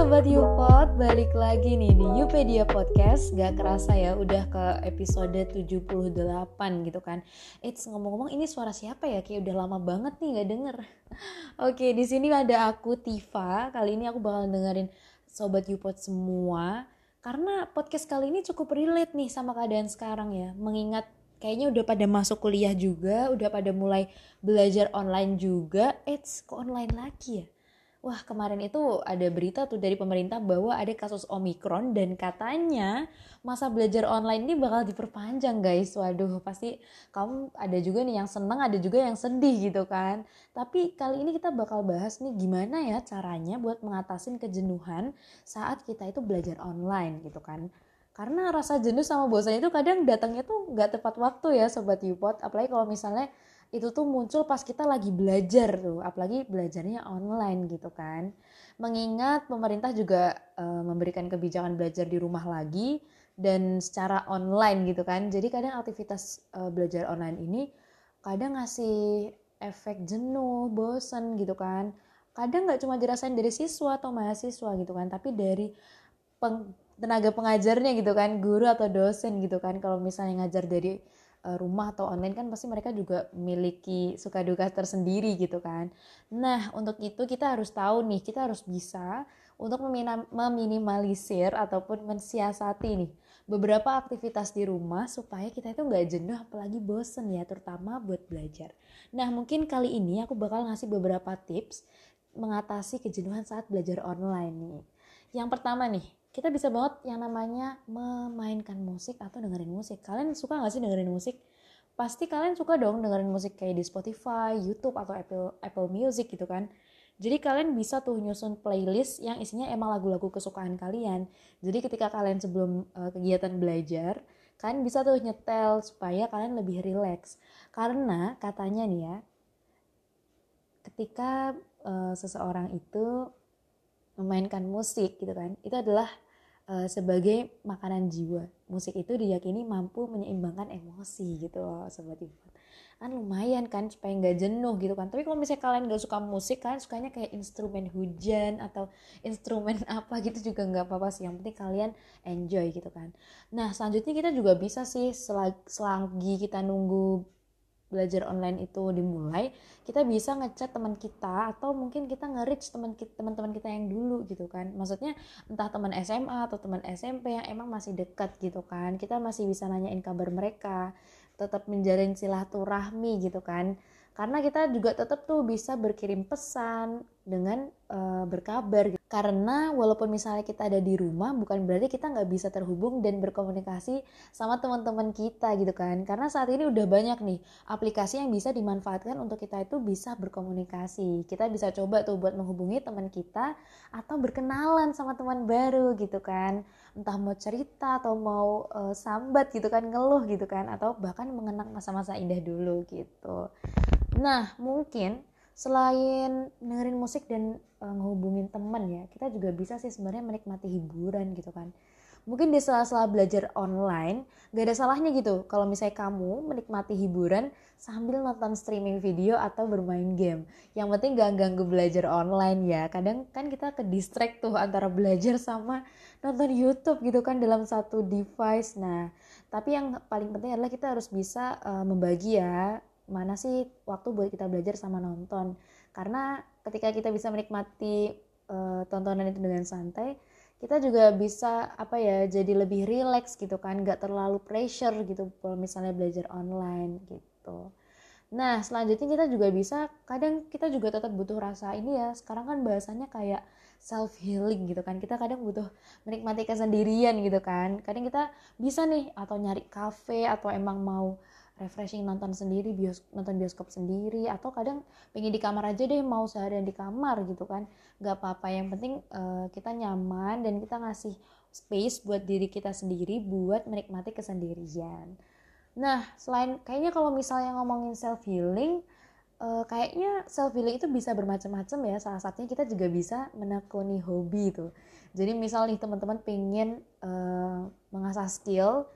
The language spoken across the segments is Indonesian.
Sobat Yupot, balik lagi nih di Yupedia Podcast. Gak kerasa ya, udah ke episode 78 gitu kan. It's ngomong-ngomong ini suara siapa ya? Kayak udah lama banget nih gak denger. Oke, di sini ada aku Tifa. Kali ini aku bakal dengerin Sobat Yupot semua. Karena podcast kali ini cukup relate nih sama keadaan sekarang ya. Mengingat kayaknya udah pada masuk kuliah juga Udah pada mulai belajar online juga. It's ke online lagi ya Wah kemarin itu ada berita tuh dari pemerintah bahwa ada kasus Omikron dan katanya masa belajar online ini bakal diperpanjang guys. Waduh pasti kamu ada juga nih yang seneng ada juga yang sedih gitu kan. Tapi kali ini kita bakal bahas nih gimana ya caranya buat mengatasin kejenuhan saat kita itu belajar online gitu kan. Karena rasa jenuh sama bosan itu kadang datangnya tuh nggak tepat waktu ya sobat Yupot. Apalagi kalau misalnya itu tuh muncul pas kita lagi belajar tuh, apalagi belajarnya online gitu kan. Mengingat pemerintah juga e, memberikan kebijakan belajar di rumah lagi dan secara online gitu kan. Jadi kadang aktivitas e, belajar online ini kadang ngasih efek jenuh, bosen gitu kan. Kadang nggak cuma dirasain dari siswa atau mahasiswa gitu kan, tapi dari peng, tenaga pengajarnya gitu kan, guru atau dosen gitu kan. Kalau misalnya ngajar dari rumah atau online kan pasti mereka juga memiliki suka duka tersendiri gitu kan. Nah, untuk itu kita harus tahu nih, kita harus bisa untuk meminimalisir ataupun mensiasati nih beberapa aktivitas di rumah supaya kita itu nggak jenuh apalagi bosen ya terutama buat belajar. Nah mungkin kali ini aku bakal ngasih beberapa tips mengatasi kejenuhan saat belajar online nih. Yang pertama nih, kita bisa banget yang namanya memainkan musik atau dengerin musik. Kalian suka gak sih dengerin musik? Pasti kalian suka dong dengerin musik kayak di Spotify, YouTube, atau Apple, Apple Music gitu kan. Jadi kalian bisa tuh nyusun playlist yang isinya emang lagu-lagu kesukaan kalian. Jadi ketika kalian sebelum uh, kegiatan belajar, kalian bisa tuh nyetel supaya kalian lebih rileks. Karena katanya nih ya, ketika uh, seseorang itu memainkan musik gitu kan itu adalah uh, sebagai makanan jiwa. Musik itu diyakini mampu menyeimbangkan emosi gitu loh sobat ibu. Kan lumayan kan supaya nggak jenuh gitu kan. Tapi kalau misalnya kalian nggak suka musik kan sukanya kayak instrumen hujan atau instrumen apa gitu juga nggak apa-apa sih. Yang penting kalian enjoy gitu kan. Nah selanjutnya kita juga bisa sih selagi kita nunggu belajar online itu dimulai kita bisa ngechat teman kita atau mungkin kita nge-reach teman teman-teman kita yang dulu gitu kan. Maksudnya entah teman SMA atau teman SMP yang emang masih dekat gitu kan. Kita masih bisa nanyain kabar mereka tetap menjalin silaturahmi gitu kan karena kita juga tetap tuh bisa berkirim pesan dengan uh, berkabar gitu. karena walaupun misalnya kita ada di rumah bukan berarti kita nggak bisa terhubung dan berkomunikasi sama teman-teman kita gitu kan. Karena saat ini udah banyak nih aplikasi yang bisa dimanfaatkan untuk kita itu bisa berkomunikasi. Kita bisa coba tuh buat menghubungi teman kita atau berkenalan sama teman baru gitu kan. Entah mau cerita atau mau uh, sambat gitu kan ngeluh gitu kan atau bahkan mengenang masa-masa indah dulu gitu nah mungkin selain dengerin musik dan uh, ngehubungin teman ya kita juga bisa sih sebenarnya menikmati hiburan gitu kan. Mungkin di sela-sela belajar online gak ada salahnya gitu kalau misalnya kamu menikmati hiburan sambil nonton streaming video atau bermain game. Yang penting gak ganggu belajar online ya. Kadang kan kita ke distract tuh antara belajar sama nonton YouTube gitu kan dalam satu device. Nah tapi yang paling penting adalah kita harus bisa uh, membagi ya mana sih waktu buat kita belajar sama nonton. Karena ketika kita bisa menikmati uh, tontonan itu dengan santai kita juga bisa apa ya jadi lebih relax gitu kan. Nggak terlalu pressure gitu kalau misalnya belajar online gitu. Nah selanjutnya kita juga bisa kadang kita juga tetap butuh rasa ini ya sekarang kan bahasanya kayak self healing gitu kan. Kita kadang butuh menikmati kesendirian gitu kan. Kadang kita bisa nih atau nyari cafe atau emang mau refreshing nonton sendiri bios nonton bioskop sendiri atau kadang pengen di kamar aja deh mau seharian di kamar gitu kan. Nggak apa-apa yang penting uh, kita nyaman dan kita ngasih space buat diri kita sendiri buat menikmati kesendirian. Nah selain kayaknya kalau misalnya ngomongin self healing uh, kayaknya self healing itu bisa bermacam-macam ya. Salah satunya kita juga bisa menekuni hobi itu jadi misal nih teman-teman pengen uh, mengasah skill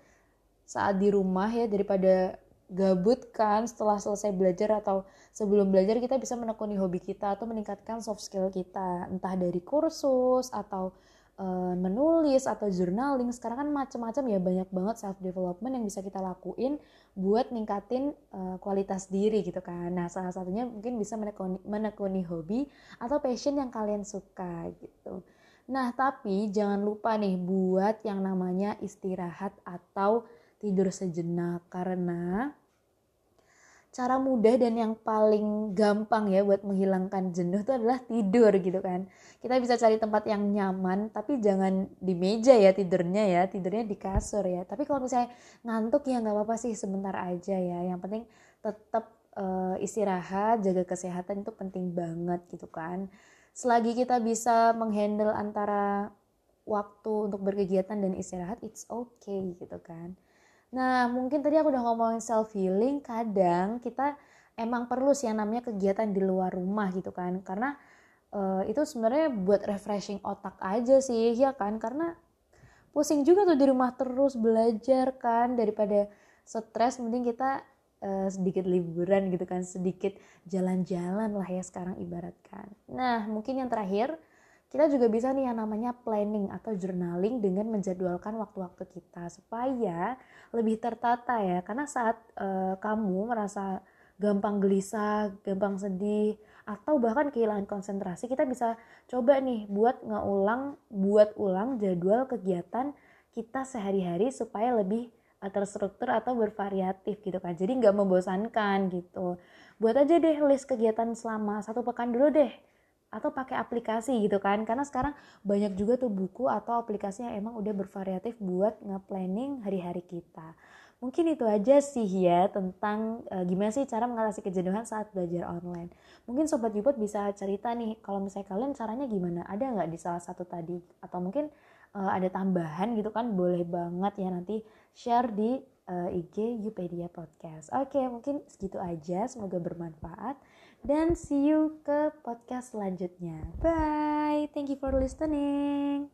saat di rumah ya daripada gabut kan setelah selesai belajar atau sebelum belajar kita bisa menekuni hobi kita atau meningkatkan soft skill kita. Entah dari kursus atau uh, menulis atau journaling. Sekarang kan macam-macam ya banyak banget self development yang bisa kita lakuin buat ningkatin uh, kualitas diri gitu kan. Nah salah satunya mungkin bisa menekuni, menekuni hobi atau passion yang kalian suka gitu. Nah tapi jangan lupa nih buat yang namanya istirahat atau tidur sejenak karena cara mudah dan yang paling gampang ya buat menghilangkan jenuh itu adalah tidur gitu kan. Kita bisa cari tempat yang nyaman tapi jangan di meja ya tidurnya ya, tidurnya di kasur ya. Tapi kalau misalnya ngantuk ya nggak apa-apa sih sebentar aja ya. Yang penting tetap uh, istirahat, jaga kesehatan itu penting banget gitu kan. Selagi kita bisa menghandle antara waktu untuk berkegiatan dan istirahat, it's okay gitu kan. Nah, mungkin tadi aku udah ngomongin self healing, kadang kita emang perlu sih yang namanya kegiatan di luar rumah gitu kan. Karena uh, itu sebenarnya buat refreshing otak aja sih, ya kan? Karena pusing juga tuh di rumah terus belajar kan daripada stres mending kita uh, sedikit liburan gitu kan, sedikit jalan-jalan lah ya sekarang ibaratkan. Nah, mungkin yang terakhir kita juga bisa nih yang namanya planning atau journaling dengan menjadwalkan waktu-waktu kita supaya lebih tertata ya. Karena saat uh, kamu merasa gampang gelisah, gampang sedih atau bahkan kehilangan konsentrasi kita bisa coba nih buat ngeulang buat ulang jadwal kegiatan kita sehari-hari supaya lebih eh, terstruktur atau bervariatif gitu kan. Jadi nggak membosankan gitu. Buat aja deh list kegiatan selama satu pekan dulu deh atau pakai aplikasi gitu kan. Karena sekarang banyak juga tuh buku atau aplikasi yang emang udah bervariatif buat nge-planning hari-hari kita. Mungkin itu aja sih ya tentang e, gimana sih cara mengatasi kejenuhan saat belajar online. Mungkin sobat Yuput bisa cerita nih kalau misalnya kalian caranya gimana? Ada nggak di salah satu tadi? Atau mungkin e, ada tambahan gitu kan? Boleh banget ya nanti share di e, IG Yupedia Podcast. Oke mungkin segitu aja. Semoga bermanfaat dan see you ke podcast selanjutnya. Bye. Thank you for listening.